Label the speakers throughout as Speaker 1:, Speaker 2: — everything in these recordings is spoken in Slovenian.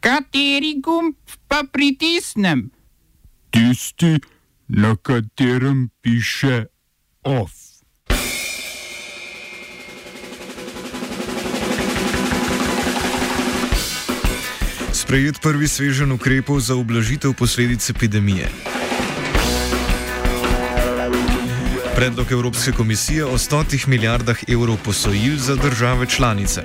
Speaker 1: Kateri gumb pa pritisnem?
Speaker 2: Tisti, na katerem piše OF.
Speaker 3: Sprejet prvi svežen ukrepov za ublažitev posledic epidemije. Predlog Evropske komisije o 100 milijardah evrov posojil za države članice.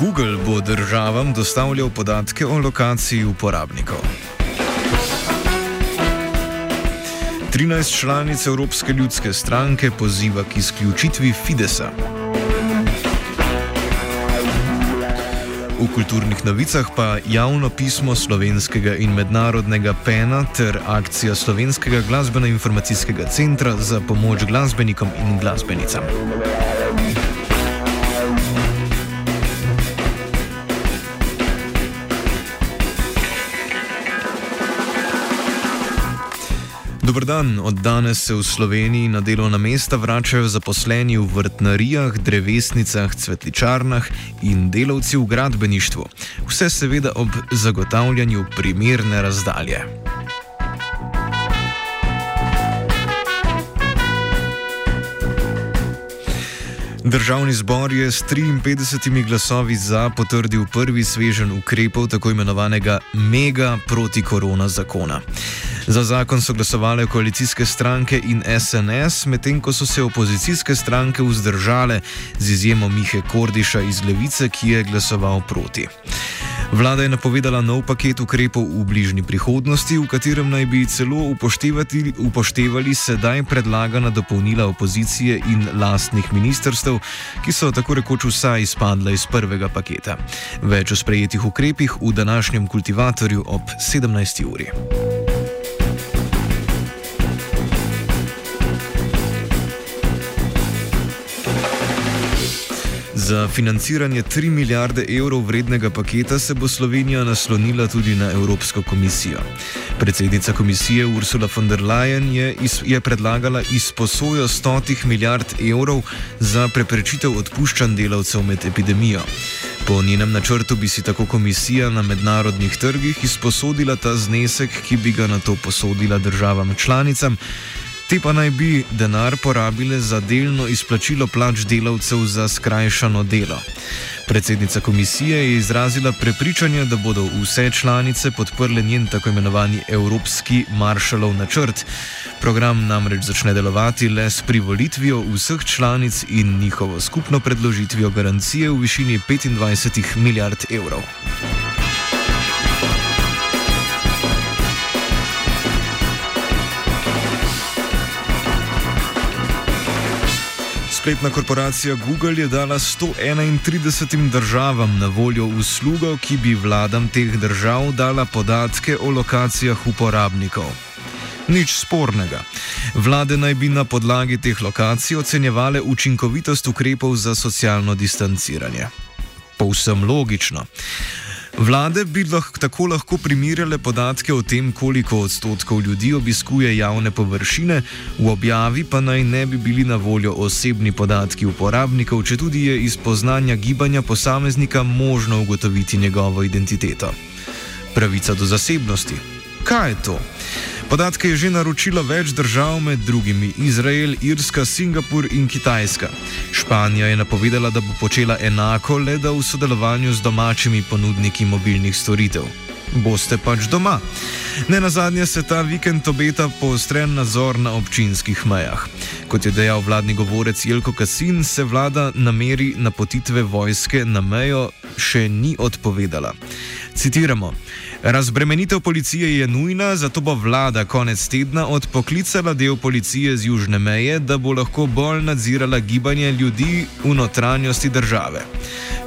Speaker 3: Google bo državam dostavljal podatke o lokaciji uporabnikov. 13 članic Evropske ljudske stranke poziva k izključitvi Fidesa. V kulturnih novicah pa javno pismo slovenskega in mednarodnega PENA ter akcija Slovenskega glasbeno-informacijskega centra za pomoč glasbenikom in glasbenicam. Dobr dan, od danes se v Sloveniji na delovna mesta vračajo zaposleni v vrtnarijah, drevesnicah, cvetličarnah in delavci v gradbeništvu. Vse seveda ob zagotavljanju primerne razdalje. Državni zbor je s 53 glasovi za potrdil prvi svežen ukrepov tako imenovanega mega proti-korona zakona. Za zakon so glasovale koalicijske stranke in SNS, medtem ko so se opozicijske stranke vzdržale, z izjemo Mihe Kordiša iz Levice, ki je glasoval proti. Vlada je napovedala nov paket ukrepov v bližnji prihodnosti, v katerem naj bi celo upoštevali sedaj predlagana dopolnila opozicije in lastnih ministrstev, ki so tako rekoč vsa izpadla iz prvega paketa. Več o sprejetih ukrepih v današnjem kultivatorju ob 17. uri. Za financiranje 3 milijarde evrov vrednega paketa se bo Slovenija naslonila tudi na Evropsko komisijo. Predsednica komisije Ursula von der Leyen je, iz, je predlagala izposojo 100 milijard evrov za preprečitev odpuščanj delavcev med epidemijo. Po njenem načrtu bi si tako komisija na mednarodnih trgih izposodila ta znesek, ki bi ga na to posodila državam članicam. Te pa naj bi denar porabile za delno izplačilo plač delavcev za skrajšano delo. Predsednica komisije je izrazila prepričanje, da bodo vse članice podprle njen tako imenovani Evropski maršalov načrt. Program namreč začne delovati le s privolitvijo vseh članic in njihovo skupno predložitvijo garancije v višini 25 milijard evrov. Spletna korporacija Google je dala 131 državam na voljo uslugo, ki bi vladam teh držav dala podatke o lokacijah uporabnikov. Nič spornega. Vlade naj bi na podlagi teh lokacij ocenjevale učinkovitost ukrepov za socialno distanciranje. Povsem logično. Vlade bi lahko tako lahko primirjale podatke o tem, koliko odstotkov ljudi obiskuje javne površine, v objavi pa naj ne bi bili na voljo osebni podatki uporabnikov, če tudi je iz poznanja gibanja posameznika možno ugotoviti njegovo identiteto. Pravica do zasebnosti. Kaj je to? Podatke je že naročilo več držav, med drugimi Izrael, Irska, Singapur in Kitajska. Španija je napovedala, da bo počela enako, le da v sodelovanju z domačimi ponudniki mobilnih storitev. Boste pač doma. Ne na zadnje se ta vikend obeta poostren nadzor na občinskih mejah. Kot je dejal vladni govorec Jelko Kasin, se vlada nameri napotitve vojske na mejo še ni odpovedala. Citiramo. Razbremenitev policije je nujna, zato bo vlada konec tedna odpoklicala del policije z južne meje, da bo lahko bolj nadzirala gibanje ljudi v notranjosti države.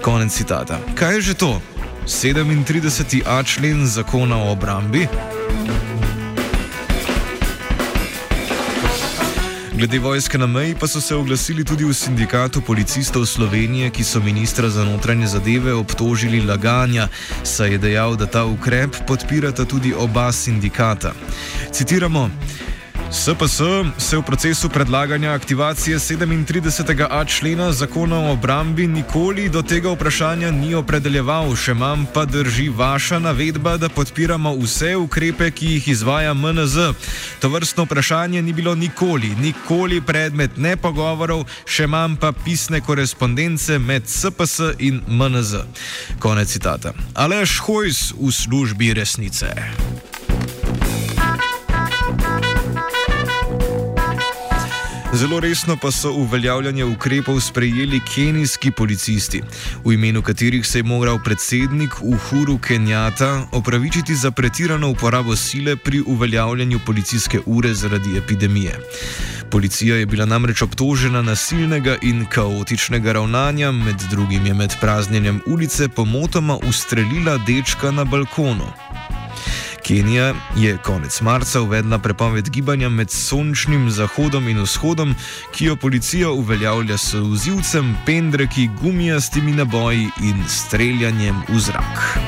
Speaker 3: Konec citata. Kaj je že to? 37a člen zakona o obrambi? Glede vojske na meji pa so se oglasili tudi v sindikatu policistov Slovenije, ki so ministra za notranje zadeve obtožili laganja, saj je dejal, da ta ukrep podpirata tudi oba sindikata. Citiramo. SPS se v procesu predlaganja aktivacije 37a člena zakona o obrambi nikoli do tega vprašanja ni opredeljeval, še manj pa drži vaša navedba, da podpiramo vse ukrepe, ki jih izvaja MNZ. To vrstno vprašanje ni bilo nikoli, nikoli predmet ne pogovorov, še manj pa pisne korespondence med SPS in MNZ. Konec citata. Alež Hojs v službi resnice. Zelo resno pa so uveljavljanje ukrepov sprejeli kenijski policisti, v imenu katerih se je moral predsednik Uhuru Kenjata opravičiti za pretirano uporabo sile pri uveljavljanju policijske ure zaradi epidemije. Policija je bila namreč obtožena nasilnega in kaotičnega ravnanja, med drugim je med praznjenjem ulice pomotoma ustrelila dečka na balkonu. Kenija je konec marca uvedla prepoved gibanja med sončnim zahodom in vzhodom, ki jo policija uveljavlja s vzivcem, pendreki, gumijastimi naboji in streljanjem v zrak.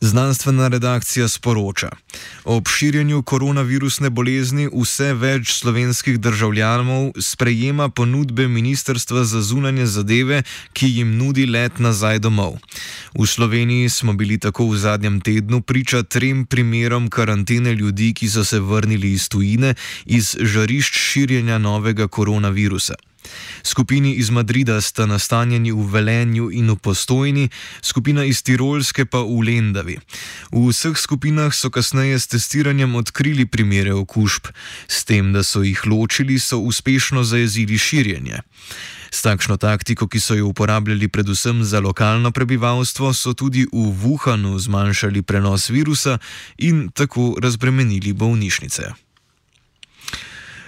Speaker 3: Znanstvena redakcija sporoča. Ob širjenju koronavirusne bolezni vse več slovenskih državljanov sprejema ponudbe Ministrstva za zunanje zadeve, ki jim nudi let nazaj domov. V Sloveniji smo bili tako v zadnjem tednu priča trem primerom karantene ljudi, ki so se vrnili iz tujine, iz žarišč širjenja novega koronavirusa. Skupini iz Madrida sta nastanjeni v Velenju in v Postojni, skupina iz Tirolske pa v Lendavi. V vseh skupinah so kasneje s testiranjem odkrili primere okužb, s tem, da so jih ločili, so uspešno zajezili širjenje. S takšno taktiko, ki so jo uporabljali predvsem za lokalno prebivalstvo, so tudi v Wuhanu zmanjšali prenos virusa in tako razbremenili bolnišnice.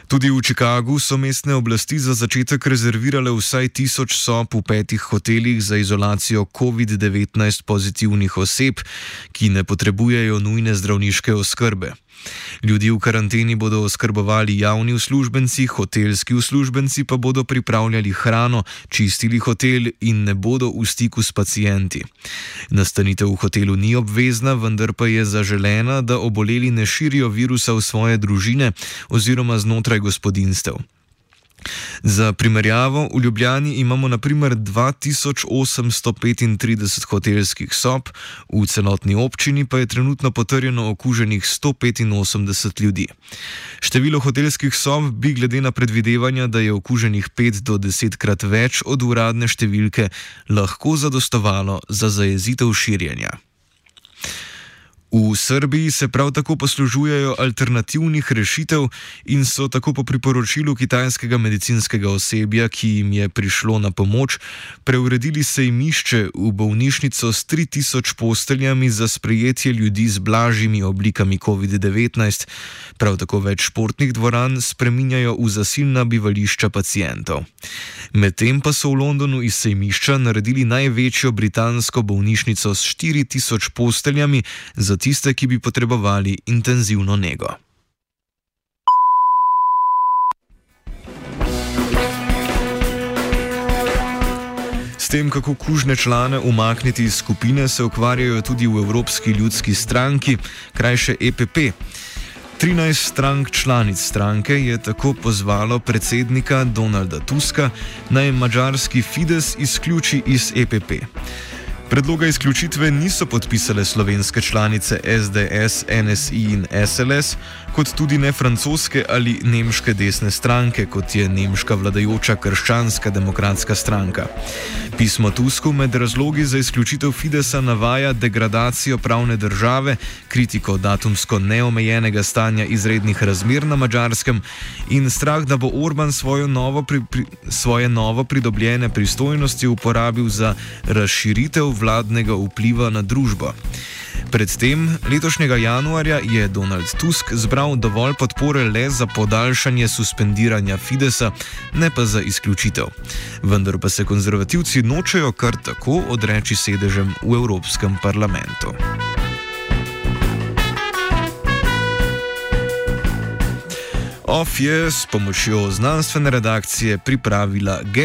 Speaker 3: Tudi v Chicagu so mestne oblasti za začetek rezervirale vsaj tisoč sob v petih hotelih za izolacijo COVID-19 pozitivnih oseb, ki ne potrebujejo nujne zdravniške oskrbe. Ljudje v karanteni bodo oskrbovali javni uslužbenci, hotelski uslužbenci pa bodo pripravljali hrano, čistili hotel in ne bodo v stiku s pacijenti. Nastanitev v hotelu ni obvezna, vendar pa je zaželena, da oboleli ne širijo virusa v svoje družine oziroma znotraj gospodinstev. Za primerjavo, v Ljubljani imamo naprimer 2835 hotelskih sob, v celotni občini pa je trenutno potrjeno okuženih 185 ljudi. Število hotelskih sob bi glede na predvidevanja, da je okuženih 5 do 10 krat več od uradne številke, lahko zadostovalo za zajezitev širjenja. V Srbiji se prav tako poslužujejo alternativnih rešitev in so tako po priporočilu kitajskega medicinskega osebja, ki jim je prišlo na pomoč, preuredili sejmišče v bolnišnico s 3000 posteljami za sprejetje ljudi z blažjimi oblikami COVID-19. Prav tako več športnih dvoran spreminjajo v zasilna bivališča pacijentov. Medtem pa so v Londonu iz sejmišča naredili največjo britansko bolnišnico s 4000 posteljami za tiste, ki bi potrebovali intenzivno nego. S tem, kako kužne člane umakniti iz skupine, se ukvarjajo tudi v Evropski ljudski stranki, krajše EPP. 13 strank članic stranke je tako pozvalo predsednika Donalda Tuska naj mačarski Fides izključi iz EPP. Predloga izključitve niso podpisale slovenske članice SDS, NSI in SLS, kot tudi ne francoske ali nemške desne stranke, kot je nemška vladajoča krščanska demokratska stranka. Pismo Tusku med razlogi za izključitev Fidesa navaja degradacijo pravne države, kritiko datumsko neomejenega stanja izrednih razmer na mačarskem in strah, da bo Orban novo pri, pri, svoje novo pridobljene pristojnosti uporabil za razširitev vladnega vpliva na družbo. Predtem, letošnjega januarja, je Donald Tusk zbral dovolj podpore le za podaljšanje suspendiranja Fidesa, ne pa za izključitev. Vendar pa se konzervativci nočejo kar tako odreči sedežem v Evropskem parlamentu. OF je s pomočjo znanstvene redakcije pripravila G.